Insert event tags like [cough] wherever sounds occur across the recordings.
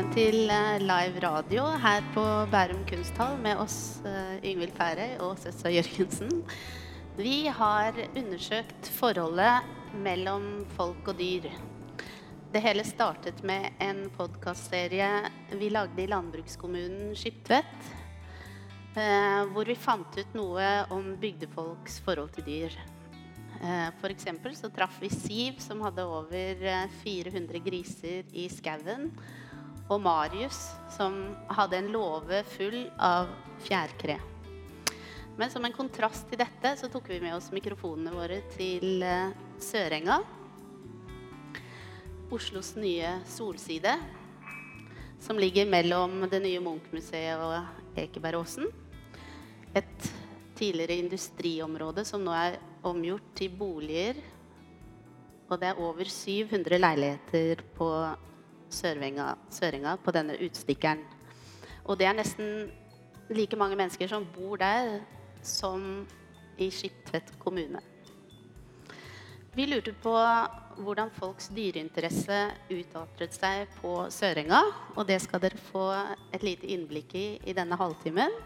velkommen til eh, live radio her på Bærum kunsthall med oss eh, Yngvild Færøy og Søssa Jørgensen. Vi har undersøkt forholdet mellom folk og dyr. Det hele startet med en podkastserie vi lagde i landbrukskommunen Skiptvet. eh, Hvor vi fant ut noe om bygdefolks forhold til dyr. Eksempel så traff vi Siv, som hadde over eh, 400 griser i skauen. Og Marius, som hadde en låve full av fjærkre. Men som en kontrast til dette så tok vi med oss mikrofonene våre til eh, Sørenga. Oslos nye solside. Som ligger mellom det nye Munch-museet og Ekebergåsen. Et tidligere industriområde som nå er omgjort til boliger. Og det er over 700 leiligheter på Sørvenga, Sørenga på denne utstikkeren. Og det er nesten like mange mennesker som bor der, som i Skiptvet kommune. Vi lurte på hvordan folks dyreinteresse utartet seg på Sørenga. Og det skal dere få et lite innblikk i i denne halvtimen.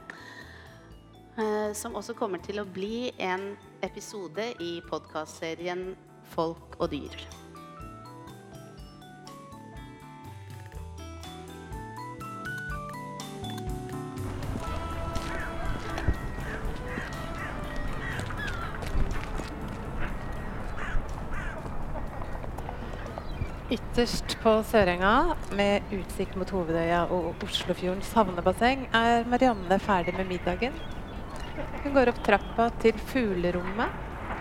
Eh, som også kommer til å bli en episode i podkastserien Folk og dyr. Ytterst på Sørenga, med utsikt mot Hovedøya og Oslofjordens havnebasseng, er Marianne ferdig med middagen. Hun går opp trappa til fuglerommet,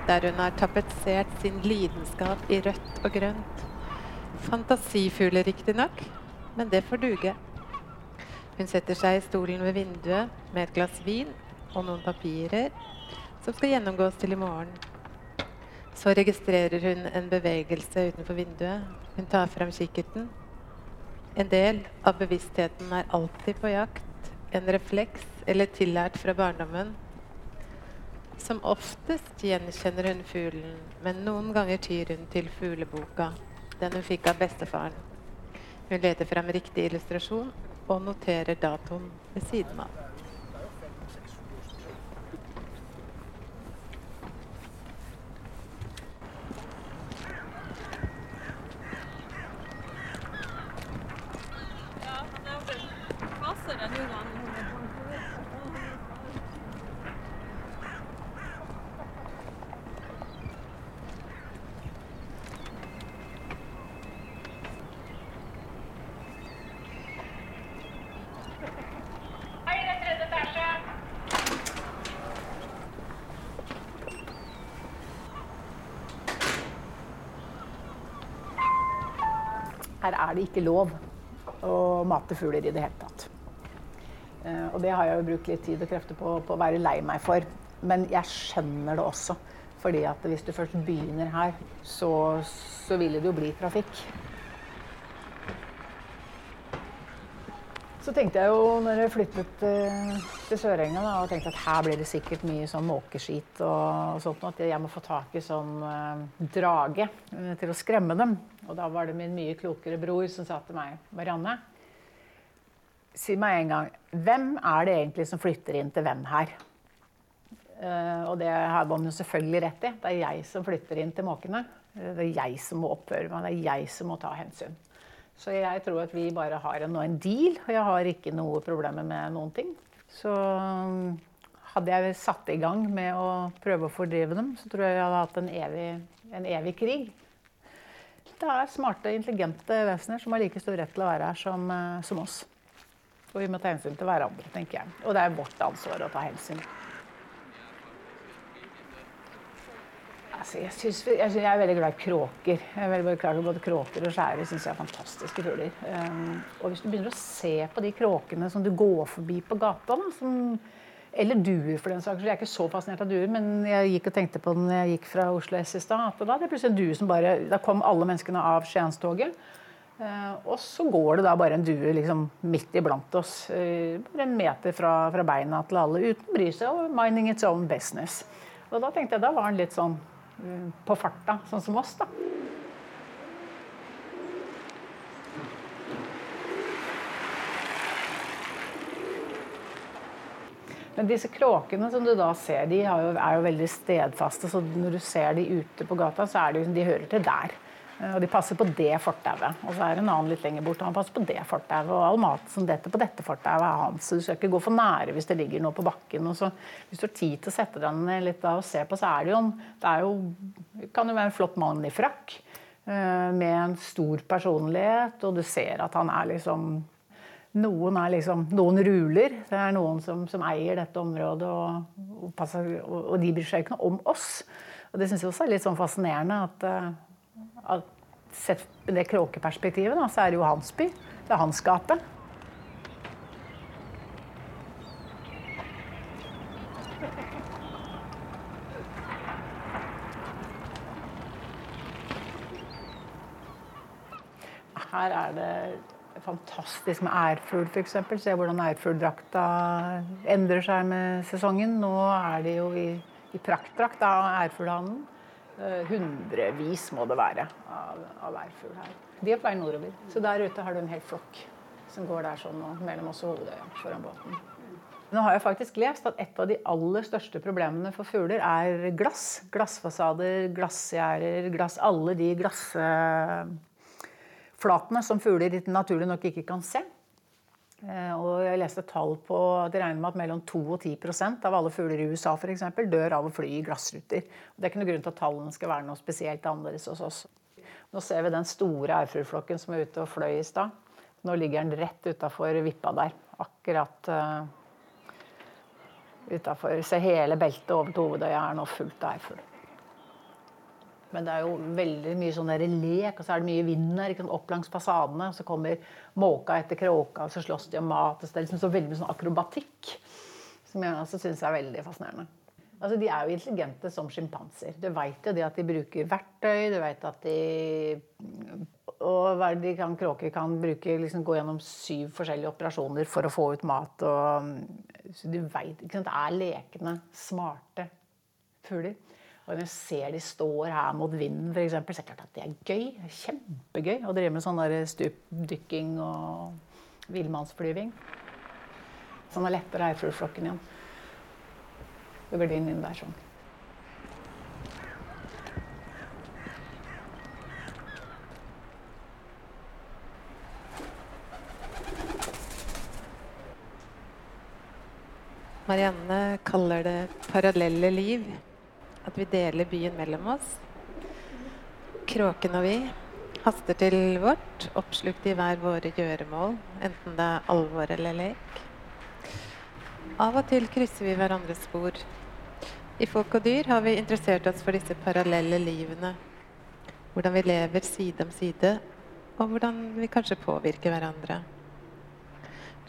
der hun har tapetsert sin lidenskap i rødt og grønt. Fantasifugler, riktignok, men det får duge. Hun setter seg i stolen ved vinduet med et glass vin og noen papirer som skal gjennomgås til i morgen. Så registrerer hun en bevegelse utenfor vinduet. Hun tar fram kikkerten. En del av bevisstheten er alltid på jakt. En refleks eller tillært fra barndommen. Som oftest gjenkjenner hun fuglen, men noen ganger tyr hun til fugleboka, den hun fikk av bestefaren. Hun leter fram riktig illustrasjon og noterer datoen ved siden av. Hei, det er tredje etasje. Her er det ikke lov å mate fugler i det hele tatt. Eh, Og det har jeg jo brukt litt tid og krefter på, på å være lei meg for. Men jeg skjønner det også. Fordi at hvis du først begynner her, så, så ville det jo bli trafikk. Så tenkte jeg jo når jeg flyttet eh, til Sørenga da, og tenkte at her blir det sikkert mye sånn måkeskit og, sånt, at jeg må få tak i sånn eh, drage eh, til å skremme dem. Og da var det min mye klokere bror som sa til meg, Marianne, si meg en gang, hvem er det egentlig som flytter inn til hvem her? Uh, og det har man jo selvfølgelig rett i. Det er jeg som flytter inn til måkene. Eh, Det er jeg som må oppføre meg, det er jeg som må ta hensyn. Så jeg tror at vi bare har en, en deal, og jeg har ikke noe problemer med noen ting. Så um, hadde jeg satt i gang med å prøve å fordrive dem, så tror jeg jeg hadde hatt en evig, en evig krig. Det er smarte, intelligente vesener som har like stor rett til å være her som, eh, som oss. Og vi må ta hensyn til hverandre, tenker jeg. Og det er vårt ansvar å ta hensyn. Altså, jeg, synes, jeg, synes jeg er veldig glad i kråker. Jeg er veldig glad i Både kråker og skjærer synes jeg er fantastiske fugler. Um, og hvis du begynner å se på de kråkene som du går forbi på gata, da, som, eller duer for den saks skyld Jeg er ikke så fascinert av duer, men jeg gikk og tenkte på den når jeg gikk fra Oslo S i stad. at Da jeg plutselig en due som bare Da kom alle menneskene av Skienstoget. Uh, og så går det da bare en due liksom midt iblant oss. Uh, bare en meter fra, fra beina til alle, uten å bry seg og minding its own business. Og da tenkte jeg, da var den litt sånn uh, på farta, sånn som oss, da. Men disse kråkene som du da ser, de jo, er jo veldig stedfaste. Så når du ser de ute på gata, så er det jo, de hører til der. Og de passer på det fortauet. Og så er det en annen litt lenger bort, og han passer på det fortauet. Og all mat som detter på dette fortauet, er hans. Så du skal ikke gå for nære hvis det ligger noe på bakken. Og så, hvis du har tid til å sette deg ned litt da og se på, så er det jo, det er jo, kan jo være en flott mann i frakk. Eh, med en stor personlighet, og du ser at han er liksom noen, liksom, noen ruler. Det er noen som, som eier dette området, og, og, passer, og, og, de bryr seg ikke om oss. Og det syns jeg også er litt sånn fascinerende at, eh, at sett det kråkeperspektivet, da, så er det jo hans by. Det er hans gate. Her er det fantastisk med ærfugl, f.eks. Se hvordan ærfugldrakta endrer seg med sesongen. Nå er de jo i, i praktdrakt av ærfuglhannen. Eh, hundrevis må det være av, av ærfugl her. De er på vei nordover. Så der ute har du en hel flokk som går der sånn mellom oss og Hovedøya foran båten. Nå har jeg faktisk lest at et av de aller største problemene for fugler er glass. Glassfasader, glassgjerder, glass Alle de glass flatene som fugler naturlig nok ikke kan se. Eh, og jeg leste tall på at de regner med at mellom 2 og 10% av alle fugler i USA for eksempel, dør av å fly i glassruter. Det er ikke noe grunn til at tallene skal være noe spesielt annerledes hos oss. Nå ser vi den store ærfuglflokken som er ute og fløy i stad. Nå ligger den rett utafor vippa der. Akkurat uh, utafor. Se hele beltet over til Hovedøya er nå fullt av ærfugl. Men det er jo veldig mye sånn lek, og så er det mye vind her. Opp langs fasadene. Så kommer måka etter kråka, og så slåss de om mat. Så det er liksom så veldig mye sånn akrobatikk. Som jeg også syns er veldig fascinerende. Altså, De er jo intelligente som sjimpanser. Du veit jo det at de bruker verktøy. Du veit at de og de kan, Kråker kan bruke, liksom, gå gjennom syv forskjellige operasjoner for å få ut mat. Og, så du vet, Det er lekende, smarte fugler. Og når jeg ser de står her mot vinden, for eksempel, så er det klart at det er gøy. Kjempegøy å drive med sånn stupdykking og villmannsflyving. Så lettere lepper fugleflokken igjen. Blir din inn der sånn. Marianne kaller det parallelle liv at vi deler byen mellom oss. Kråken og vi haster til vårt, oppslukt i hver våre gjøremål, enten det er alvor eller lek. Av og til krysser vi hverandres spor. I Folk og dyr har vi interessert oss for disse parallelle livene. Hvordan vi lever side om side, og hvordan vi kanskje påvirker hverandre.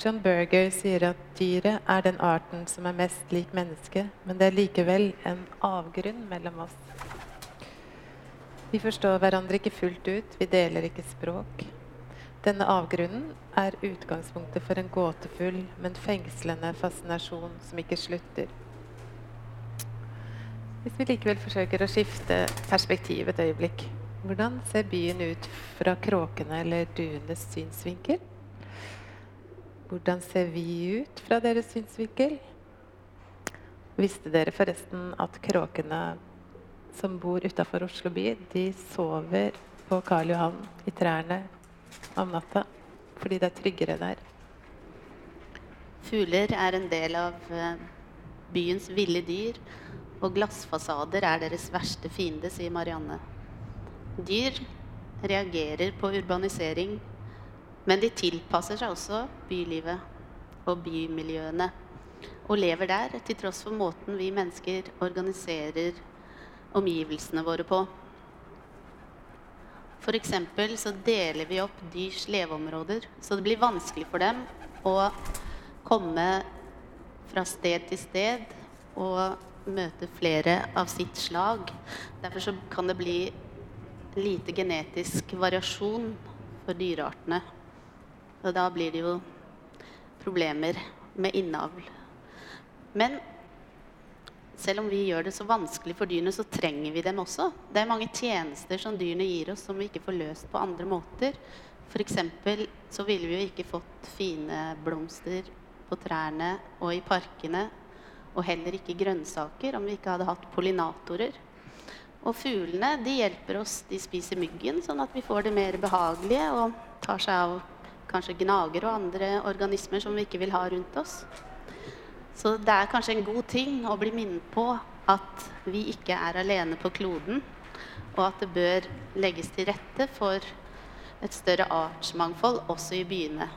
John Berger sier at dyret er den arten som er mest lik mennesket, men det er likevel en avgrunn mellom oss. Vi forstår hverandre ikke fullt ut, vi deler ikke språk. Denne avgrunnen er utgangspunktet for en gåtefull, men fengslende fascinasjon som ikke slutter. Hvis vi likevel forsøker å skifte perspektiv et øyeblikk, hvordan ser byen ut fra kråkene eller duenes synsvinkel? Hvordan ser vi ut fra deres synsvinkel? Visste dere forresten at kråkene som bor utafor Oslo by, de sover på Karl Johan i trærne om natta fordi det er tryggere der? Fugler er en del av eh, byens ville dyr, og glassfasader er deres verste fiende, sier Marianne. Dyr reagerer på urbanisering men de tilpasser seg også bylivet og bymiljøene. Og lever der til tross for måten vi mennesker organiserer omgivelsene våre på. F.eks. så deler vi opp dyrs leveområder, så det blir vanskelig for dem å komme fra sted til sted og møte flere av sitt slag. Derfor så kan det bli lite genetisk variasjon for dyreartene. Og da blir det jo problemer med innavl. Men selv om vi gjør det så vanskelig for dyrene, så trenger vi dem også. Det er mange tjenester som dyrene gir oss som vi ikke får løst på andre måter. F.eks. så ville vi jo ikke fått fine blomster på trærne og i parkene og heller ikke grønnsaker om vi ikke hadde hatt pollinatorer. Og fuglene de hjelper oss. De spiser myggen, sånn at vi får det mer behagelige og tar seg av kanskje gnager og andre organismer som vi ikke vil ha rundt oss. Så det er kanskje en god ting å bli minnet på at vi ikke er alene på kloden, og at det bør legges til rette for et større artsmangfold også i byene.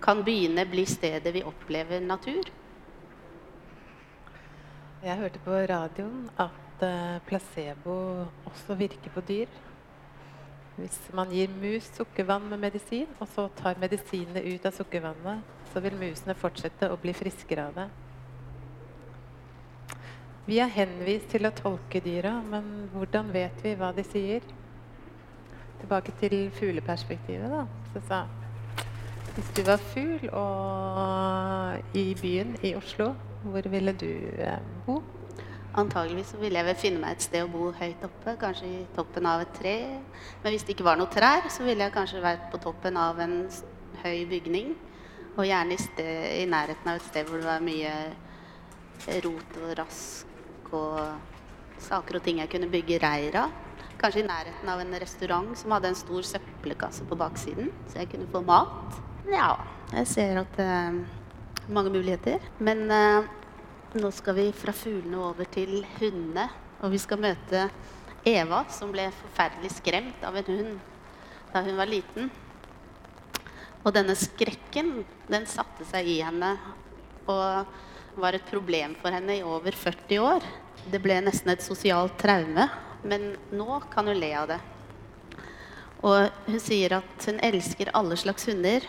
Kan byene bli stedet vi opplever natur? Jeg hørte på radioen at eh, placebo også virker på dyr. Hvis man gir mus sukkervann med medisin, og så tar medisinene ut av sukkervannet, så vil musene fortsette å bli friskere av det. Vi er henvist til å tolke dyra, men hvordan vet vi hva de sier? Tilbake til fugleperspektivet, da. Så sa hvis du var fugl i byen i Oslo, hvor ville du eh, bo? Antageligvis ville jeg vel finne meg et sted å bo høyt oppe, kanskje i toppen av et tre. Men hvis det ikke var noe trær, så ville jeg kanskje vært på toppen av en høy bygning. Og gjerne i, sted, i nærheten av et sted hvor det var mye rot og rask og saker og ting jeg kunne bygge reir av. Kanskje i nærheten av en restaurant som hadde en stor søppelkasse på baksiden, så jeg kunne få mat. Ja, jeg ser at det er mange muligheter. Men eh, nå skal vi fra fuglene over til hundene. Og vi skal møte Eva, som ble forferdelig skremt av en hund da hun var liten. Og denne skrekken, den satte seg i henne og var et problem for henne i over 40 år. Det ble nesten et sosialt traume, men nå kan hun le av det. Og hun sier at hun elsker alle slags hunder.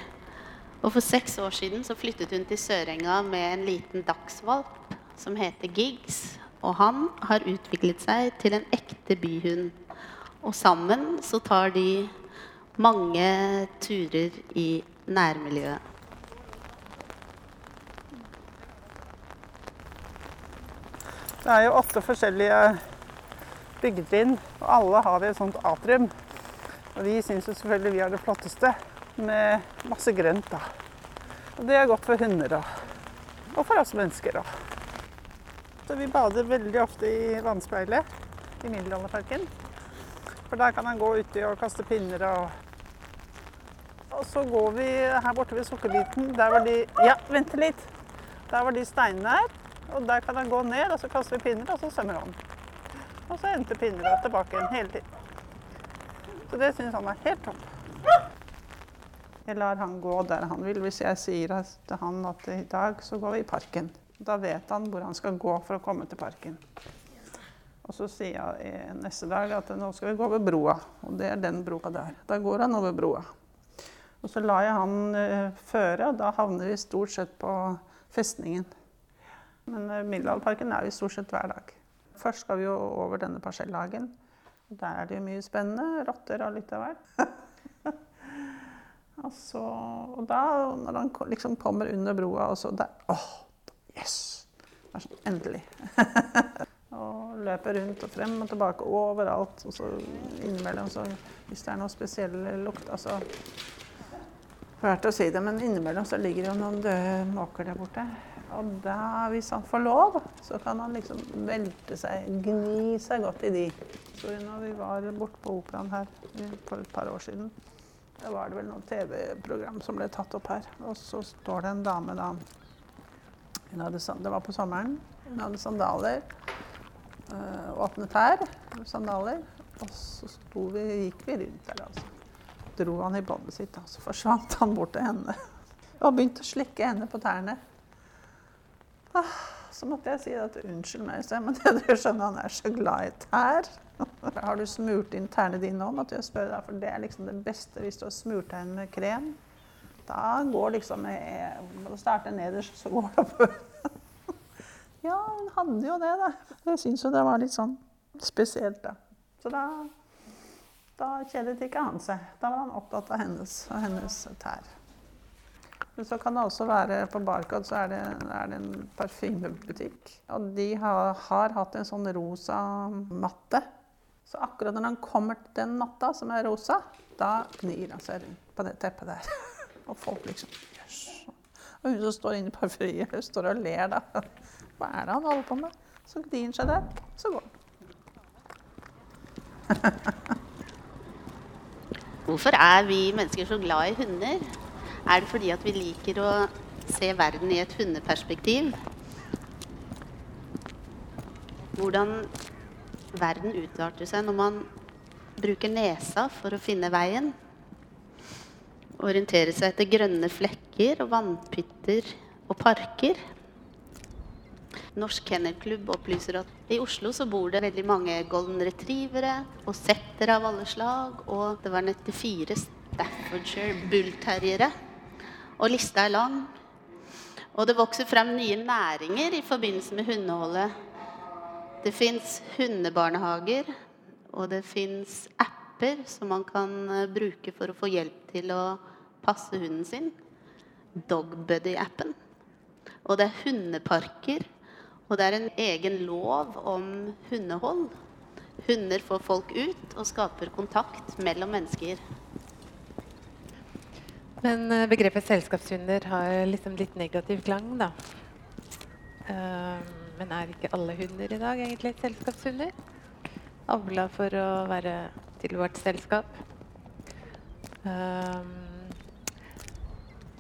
Og for seks år siden så flyttet hun til Sørenga med en liten dagsvalp som heter Giggs. Og han har utviklet seg til en ekte byhund. Og sammen så tar de mange turer i nærmiljøet. Det er jo åtte forskjellige bygdetrinn, og alle har vi et sånt atrium. Og vi syns jo selvfølgelig vi har det flotteste, med masse grønt, da. Og det er godt for hunder og, og for oss mennesker òg. Så vi bader veldig ofte i vannspeilet i Middelalderparken. For der kan han gå uti og kaste pinner og Og så går vi her borte ved Sukkerbiten. Der var de Ja, vent litt! Der var de steinene her. Og der kan han gå ned, og så kaster vi pinner, og så svømmer han. Og så henter pinner og tilbake igjen hele tiden. Så det syns han er helt topp. Jeg lar han gå der han vil. Hvis jeg sier til han at i dag så går vi i parken, da vet han hvor han skal gå for å komme til parken. Og så sier jeg neste dag at nå skal vi gå over broa, og det er den broa der. Da går han over broa. Og så lar jeg han eh, føre, og da havner vi stort sett på festningen. Men eh, Middelalderparken er vi stort sett hver dag. Først skal vi jo over denne parsellhagen. Der er det jo mye spennende. Rotter og litt av hvert. [laughs] og, så, og da, når han liksom kommer under broa, og så der Åh, yes! Sånn, endelig. [laughs] og løper rundt og frem og tilbake overalt. Og så innimellom, så, hvis det er noe spesiell lukt altså, Fælt å si det, men innimellom så ligger det noen døde måker der borte. Og da, hvis han får lov, så kan han liksom velte seg, gni seg godt i de. Så når vi var borte på operaen her for et par år siden, da var det vel noen TV-program som ble tatt opp her. Og så står det en dame da hun hadde, Det var på sommeren. Hun hadde sandaler. øh, åpne tær, sandaler. Og så vi, gikk vi rundt der, altså. Dro han i båndet sitt, og Så forsvant han bort til henne. Og begynte å slikke henne på tærne. Ah, så måtte jeg si at unnskyld meg, sa jeg, men [laughs] dere skjønner han er så glad i tær. Har du smurt inn tærne dine nå, måtte jeg spørre deg, for det er liksom det beste hvis du har smurt deg inn med krem. Da går liksom Når du starter nederst, så går det oppover. [laughs] Ja, hun hadde jo det, da. Jeg syns jo det var litt sånn spesielt, da. Så da, da kjedet ikke han seg. Da var han opptatt av hennes, og hennes tær. Men så kan det også være på Barcode så er det, er det en parfymebutikk. Og de har, har hatt en sånn rosa matte. Så akkurat når han kommer til den matta som er rosa, da gnir han seg rundt på det teppet der. [laughs] Og folk liksom Jøss. Og hun som står inne i parfyriet, står og ler, da. Hva er det han holder på med? Så gnir han seg der, så går han. [laughs] Hvorfor er vi mennesker så glad i hunder? Er det fordi at vi liker å se verden i et hundeperspektiv? Hvordan verden utarter seg når man bruker nesa for å finne veien. Orientere seg etter grønne flekker og vannpytter og parker. Norsk Kennelklubb opplyser at i Oslo så bor det veldig mange golden retrievere og settere av alle slag. Og det var 94 Staffordshire bullterriere. Og lista er lang. Og det vokser frem nye næringer i forbindelse med hundeholdet. Det fins hundebarnehager, og det fins apper som man kan eh, bruke for å få hjelp til å passe hunden sin. Dogbuddy-appen. Og det er hundeparker. Og det er en egen lov om hundehold. Hunder får folk ut og skaper kontakt mellom mennesker. Men eh, begrepet selskapshunder har liksom litt negativ klang, da. Eh, men er ikke alle hunder i dag egentlig selskapshunder? Avla for å være til vårt selskap. Eh,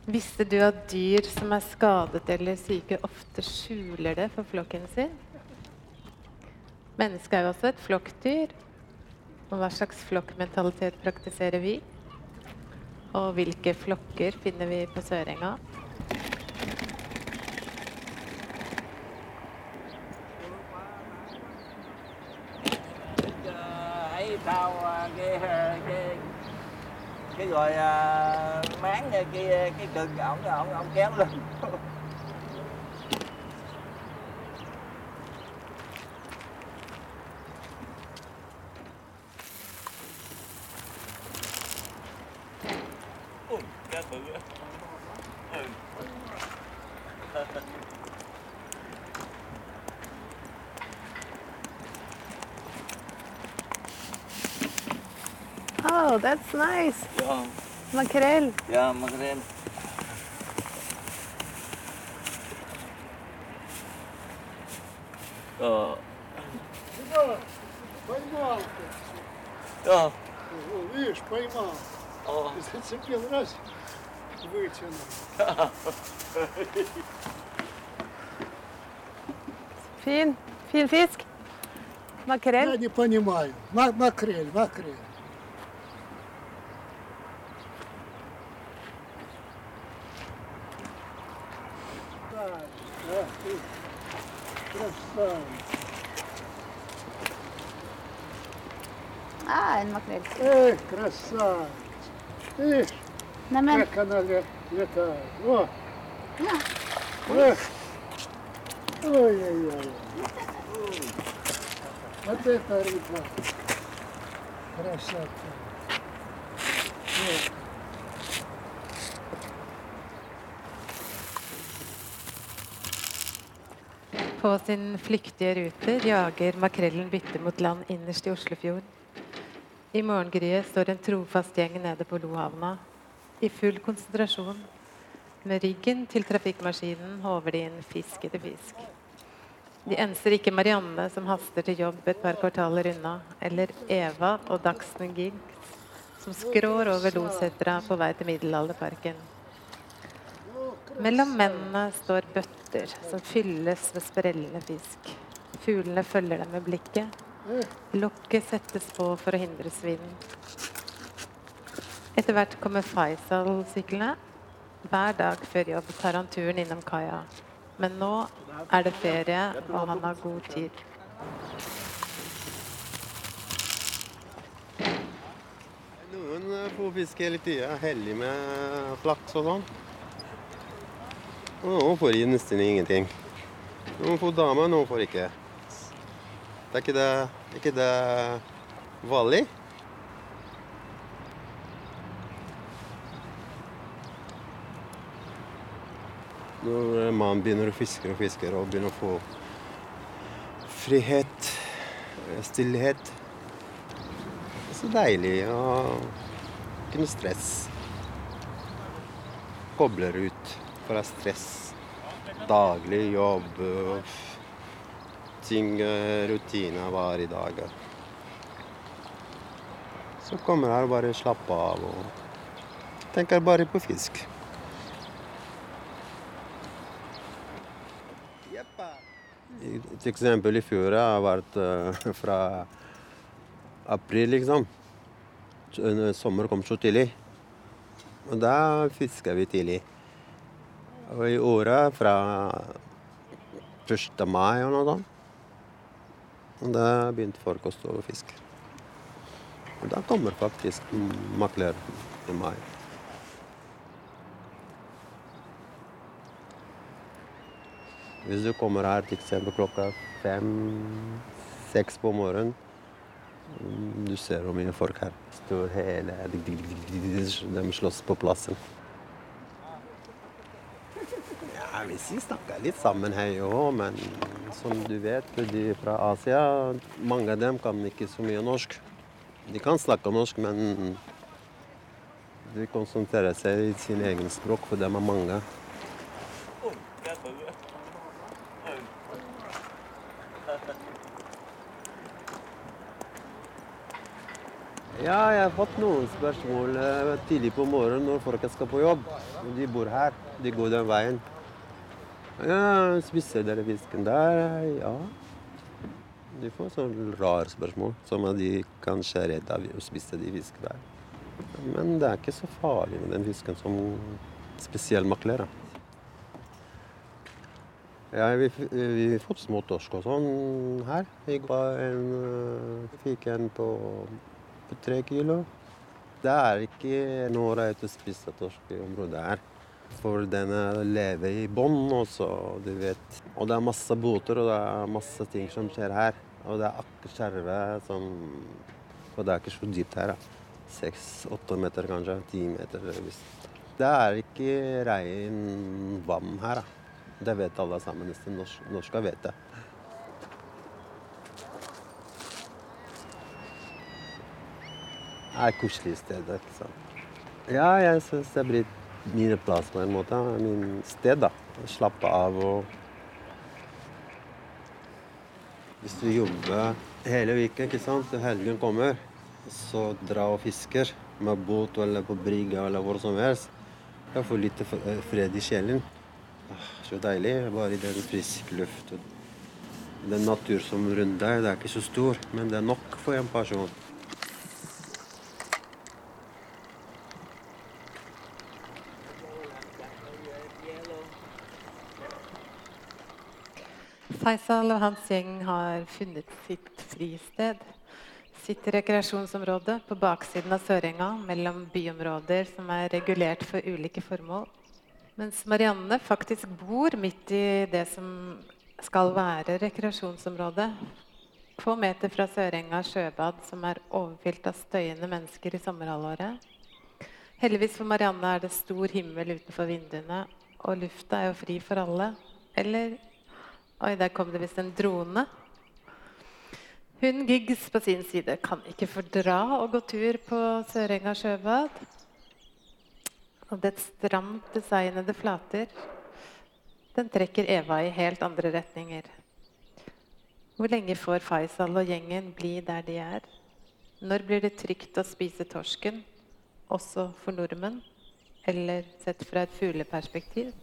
visste du at dyr som er skadet eller syke, ofte skjuler det for flokken sin? Mennesket er jo også et flokkdyr. Og hva slags flokkmentalitet praktiserer vi? Og hvilke flokker finner vi på Sørenga? thấy tao à, cái cái rồi uh, máng cái cái, cái cực ổng ổng ổng kéo lên. [laughs] that's nice. Ja, Makrell. ja makrell. Ja. Поймал ты. Ja. О, видишь, поймал. О. Зацепил раз, вытянул. Fin. Fin fisk. Makrell. Я не понимаю. Ма- макрель, макрель. Ah, en makrell. Эх, красавец. Видишь, Neimen, как она ле- летает. О. Эх. Ой-ой-ой. Вот это рыба. Красота. Вот. På sin flyktige ruter jager makrellen bytte mot land innerst i Oslofjord. I morgengryet står en trofast gjeng nede på Lohavna. I full konsentrasjon. Med ryggen til trafikkmaskinen håver de inn fisk etter fisk. De enser ikke Marianne, som haster til jobb et par kvartaler unna, eller Eva og Dagsen Giggs, som skrår over Losetra på vei til Middelalderparken. Mellom mennene står bøtter som fylles med sprellende fisk. Fuglene følger dem med blikket. Lokket settes på for å hindre svinn. Etter hvert kommer Faisal-syklene. Hver dag før jobb tar han turen innom kaia. Men nå er det ferie, og han har god tid. Noen eh, får fiske hele tida, heldig med flaks og sånn. Og noen får i nesten ingenting. Noen får dame, noen får ikke. Det er ikke det, ikke det vanlig? Når man begynner å fiske og fiske og begynner å få frihet, eh, stillhet det er så deilig og ikke noe stress. Kobler ut fra stress. Daglig jobb, ting, eh, hver dag. Så kommer her og bare slapper av og tenker bare på fisk. I- Et eksempel i fjor har vært eh, fra april, liksom. Eh, Sommer kom så tidlig. Og da fisker vi tidlig. Og i året fra 1. mai og noe sånt. Og da begynte stå og fiske. Og da kommer faktisk makler i mai. Hvis du kommer her til eksempel klokka fem-seks på morgenen Du ser hvor mye folk her står hele De slåss på plassen. Ja, vi snakker litt sammen her jo, men som du vet, de fra Asia Mange av dem kan ikke så mye norsk. De kan snakke norsk, men de konsentrerer seg i sin egen språk, for dem er mange. Ja, jeg har fått noen spørsmål eh, tidlig på morgenen når folk skal på jobb. De bor her. De går den veien. Ja, 'Spiser dere fisken der?' Ja. De får sånne rare spørsmål, som at de kanskje er redd av å spise de fisken der. Men det er ikke så farlig med den fisken som spesiell makler. Ja, vi, vi fått småtorsk og sånn her. I går en, øh, fikk en på, på tre kilo. Det er ikke noe rett å spise torsk i området her. For den er- lever i bånn også, du vet. Og det er masse boter, og det er masse ting som skjer her. Og det er akkurat skjerve som Og det er ikke så dypt her, da. Seks-åtte meter kanskje. Ti meter. Hvis. Det er ikke rein vann her, da. Det vet alle sammen. Nesten norsk, norske vet det. Det er koselig sted. ikke sant? Ja, jeg syns det blir min plass på en måte. Min sted, da. Slappe av og Hvis du jobber hele uka, ikke sant, og helgen kommer, så dra og fisker med båt eller på brygga eller hvor som helst. Jeg får litt eh, fred i sjelen. Ah, Så deilig. Bare i den friske luft. Den natur som rundt deg, det er ikke så stor, men det er nok for en person. Faisal og hans gjeng har funnet sitt fristed. Sitt rekreasjonsområde på baksiden av Sørenga, mellom byområder som er regulert for ulike formål. Mens Marianne faktisk bor midt i det som skal være rekreasjonsområdet. Få meter fra Sørenga sjøbad, som er overfylt av støyende mennesker i sommerhalvåret. Heldigvis for Marianne er det stor himmel utenfor vinduene, og lufta er jo fri for alle. Eller Oi, der kom det visst en drone. Hun Giggs på sin side kan ikke fordra å gå tur på Sørenga sjøbad. Og dets stramt designede flater, den trekker Eva i helt andre retninger. Hvor lenge får Faisal og gjengen bli der de er? Når blir det trygt å spise torsken, også for nordmenn? Eller sett fra et fugleperspektiv?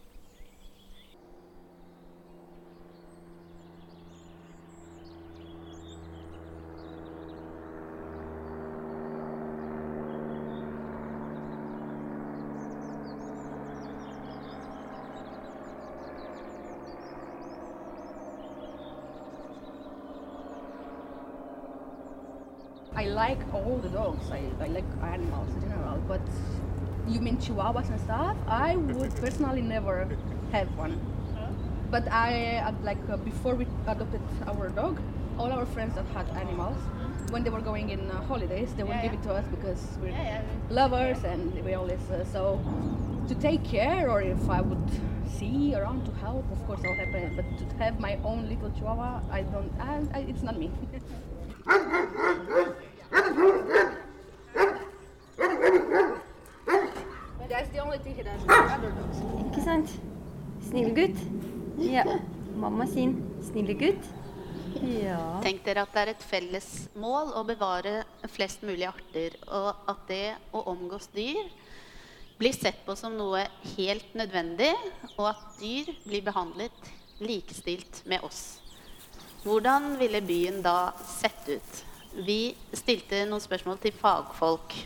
Like animals in general, but you mean chihuahuas and stuff? I would personally never have one. But I uh, like uh, before we adopted our dog, all our friends that had animals, when they were going in uh, holidays, they would Yeah, give yeah. it to us because we're Yeah, lovers and we always uh, so to take care or if I would see around to help, of course I would happen. But to have my own little chihuahua, I don't. I, I, it's not me. [laughs] gutt. Ja. Mamma sin snille gutt. Ja. Tenk dere at det er et felles mål å bevare flest mulig arter, og at det å omgås dyr blir sett på som noe helt nødvendig, og at dyr blir behandlet likestilt med oss. Hvordan ville byen da sett ut? Vi stilte noen spørsmål til fagfolk.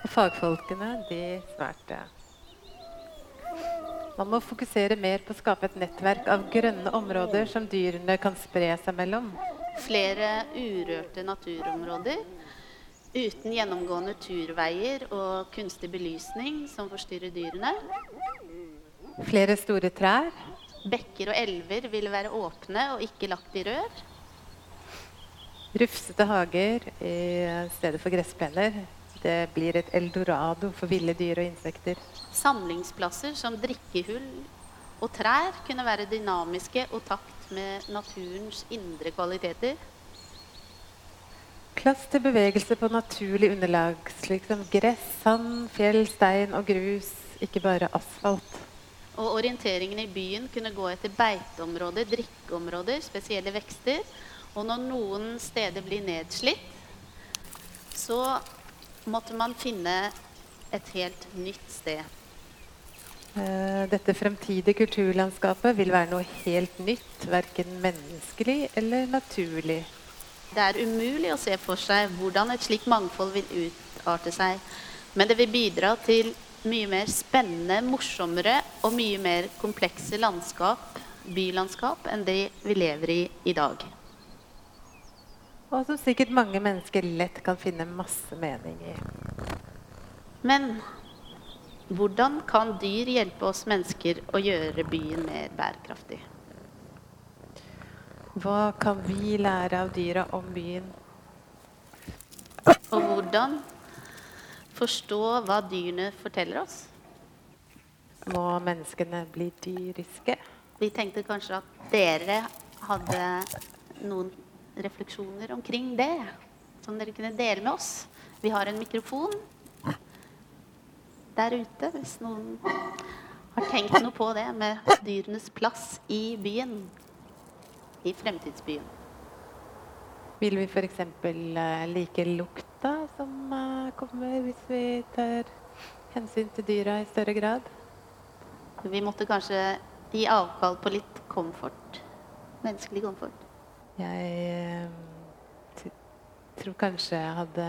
Og fagfolkene de svarte. Man må fokusere mer på å skape et nettverk av grønne områder som dyrene kan spre seg mellom. Flere urørte naturområder uten gjennomgående turveier og kunstig belysning som forstyrrer dyrene. Flere store trær. Bekker og elver vil være åpne og ikke lagt i rør. Rufsete hager i stedet for gressplener. Det blir et eldorado for ville dyr og insekter. Samlingsplasser som drikkehull og trær kunne være dynamiske og takt med naturens indre kvaliteter. Plass til bevegelse på naturlig underlag, slik som gress, sand, fjell, stein og grus, ikke bare asfalt. Og orienteringen i byen kunne gå etter beiteområder, drikkeområder, spesielle vekster. Og når noen steder blir nedslitt, så måtte man finne et helt nytt sted. Eh, Dette fremtidige kulturlandskapet vil være noe helt nytt, verken menneskelig eller naturlig. Det er umulig å se for seg hvordan et slikt mangfold vil utarte seg. Men det vil bidra til mye mer spennende, morsommere og mye mer komplekse landskap, bylandskap, enn det vi lever i i dag. Og som sikkert mange mennesker lett kan finne masse mening i. Men hvordan kan dyr hjelpe oss mennesker å gjøre byen mer bærekraftig? Hva kan vi lære av dyra om byen? Og hvordan forstå hva dyrene forteller oss? Må menneskene bli dyriske? Vi tenkte kanskje at dere hadde noen refleksjoner omkring det, som dere kunne dele med oss. Vi har en mikrofon der ute, hvis noen har tenkt noe på det med dyrenes plass i byen. I fremtidsbyen. Vil vi f.eks. Uh, like lukta som uh, kommer hvis vi tar hensyn til dyra i større grad? Vi måtte kanskje gi avkall på litt komfort. Menneskelig komfort. Jeg uh, tror kanskje jeg hadde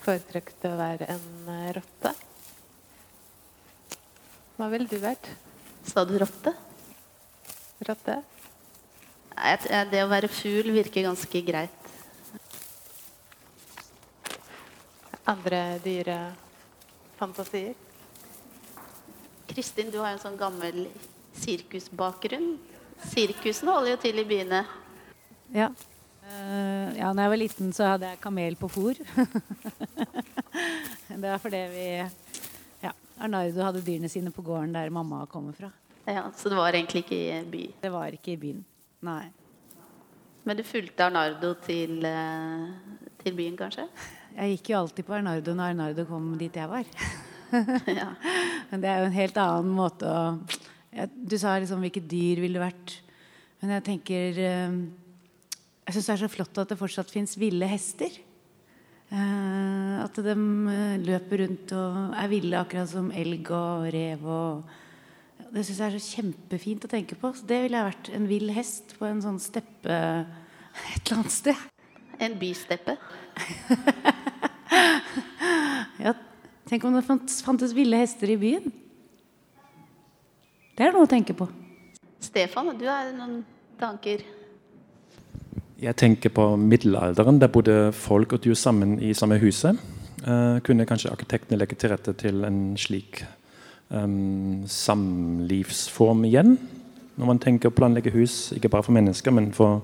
foretrukket å være en uh, rotte. Hva ville du vært? Sa du rotte? Rotte? Nei, Det å være fugl virker ganske greit. Andre dyrefantasier? Kristin, du har jo en sånn gammel sirkusbakgrunn. Sirkusene holder jo til i byene. Ja. Uh, ja, når jeg var liten, så hadde jeg kamel på fôr. [laughs] det var fordi vi ja, Arnardo hadde dyrene sine på gården der mamma kommer fra. Ja, Så det var egentlig ikke i by? Det var ikke i byen. Nei. Men du fulgte Arnardo til, uh, til byen, kanskje? Jeg gikk jo alltid på Arnardo når Arnardo kom dit jeg var. [laughs] ja. Men det er jo en helt annen måte å Du sa liksom hvilke dyr ville vært. Men jeg tenker uh, Jeg syns det er så flott at det fortsatt fins ville hester. Uh, at de løper rundt og er ville, akkurat som elg og rev og det syns jeg er så kjempefint å tenke på. Så det ville jeg vært. En vill hest på en sånn steppe [laughs] et eller annet sted. En bysteppe? [laughs] ja, tenk om det fantes ville hester i byen. Det er noe å tenke på. Stefan, du har noen tanker? Jeg tenker på middelalderen. Der bodde folk og dyr sammen i samme huset. Uh, kunne kanskje arkitektene legge til rette til en slik um, samlivsform igjen. Når man tenker å planlegge hus, ikke bare for mennesker, men for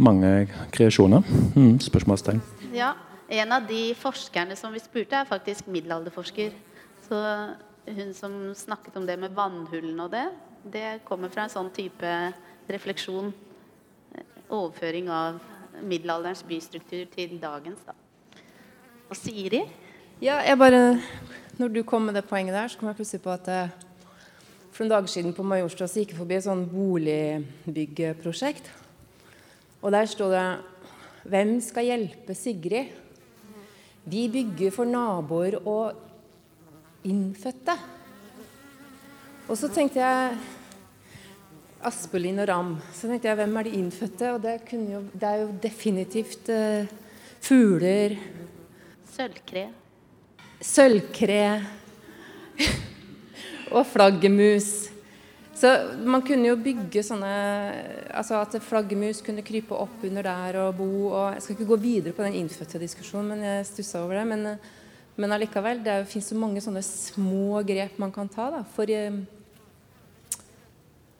mange kreasjoner. Mm, spørsmålstegn. Ja, En av de forskerne som vi spurte, er faktisk middelalderforsker. Så hun som snakket om det med vannhullene og det, det kommer fra en sånn type refleksjon. Overføring av middelalderens bystruktur til dagens. Da. Og Siri? Ja, jeg bare når du kom med det poenget der, så kom jeg plutselig på at eh, for noen dager siden på Majorstua så gikk jeg forbi et sånn boligbyggeprosjekt. Og der sto det 'Hvem skal hjelpe Sigrid?' Vi bygger for naboer og innfødte. Og så tenkte jeg Aspelin og Ram. Så tenkte jeg hvem er de innfødte? Og det, jo, det er jo definitivt uh, fugler. Sølvkre. Sølvkre. [laughs] og flaggermus. Så man kunne jo bygge sånne Altså at flaggermus kunne krype opp under der og bo og Jeg skal ikke gå videre på den innfødte diskusjonen, men jeg stussa over det. Men, men allikevel, det fins så mange sånne små grep man kan ta da, for, eh,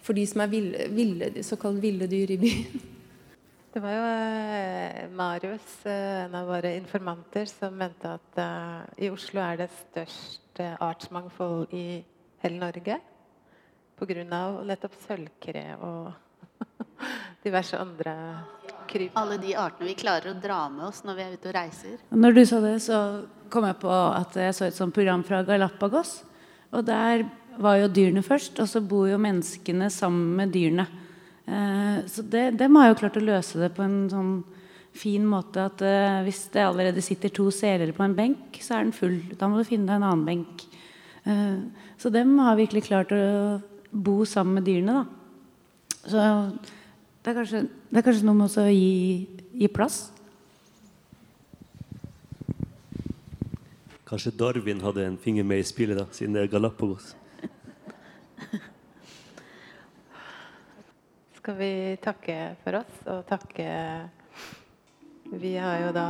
for de som er ville, ville, såkalt ville dyr i byen. Det var jo eh, Marius, eh, en av våre informanter, som mente at i Oslo er det størst artsmangfold i hele Norge. Pga. nettopp sølvkre og [laughs] diverse andre kryp. Alle de artene vi klarer å dra med oss når vi er ute og reiser. Når du sa det, så kom jeg på at jeg så et sånt program fra Galapagos. Og der var jo dyrene først, og så bor jo menneskene sammen med dyrene. Eh, så det, dem har jo klart å løse det på en sånn fin måte at eh, hvis det allerede sitter to seler på en benk, så er den full. Da må du finne deg en annen benk. Eh, så dem har virkelig klart å bo sammen med dyrene. Da. Så det er, kanskje, det er kanskje noe med å gi, gi, plass. Kanskje Darwin hadde en finger med i spillet, da, siden det er Galapagos. [laughs] Skal vi takke for oss og takke Vi har jo da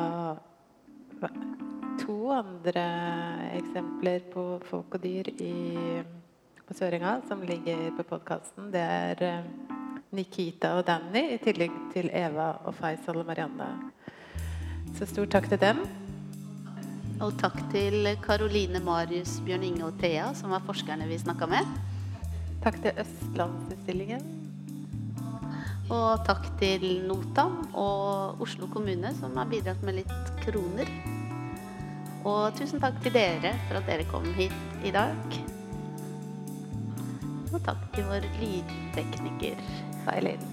to andre eksempler på folk og dyr i på Sørenga som ligger på podkasten. Det er eh, Nikita og Danny i tillegg til Eva og Faisal og Marianne. Så stor takk til dem. Og takk til Karoline, Marius, Bjørn Inge og Thea, som var forskerne vi snakka med. Takk til Østlandsutstillingen. Og takk til Notam og Oslo kommune, som har bidratt med litt kroner. Og tusen takk til dere for at dere kom hit i dag. Og takk til vår lydtekniker Silence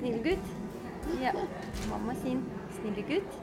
snille gutt. Ja, mamma sin snille gutt.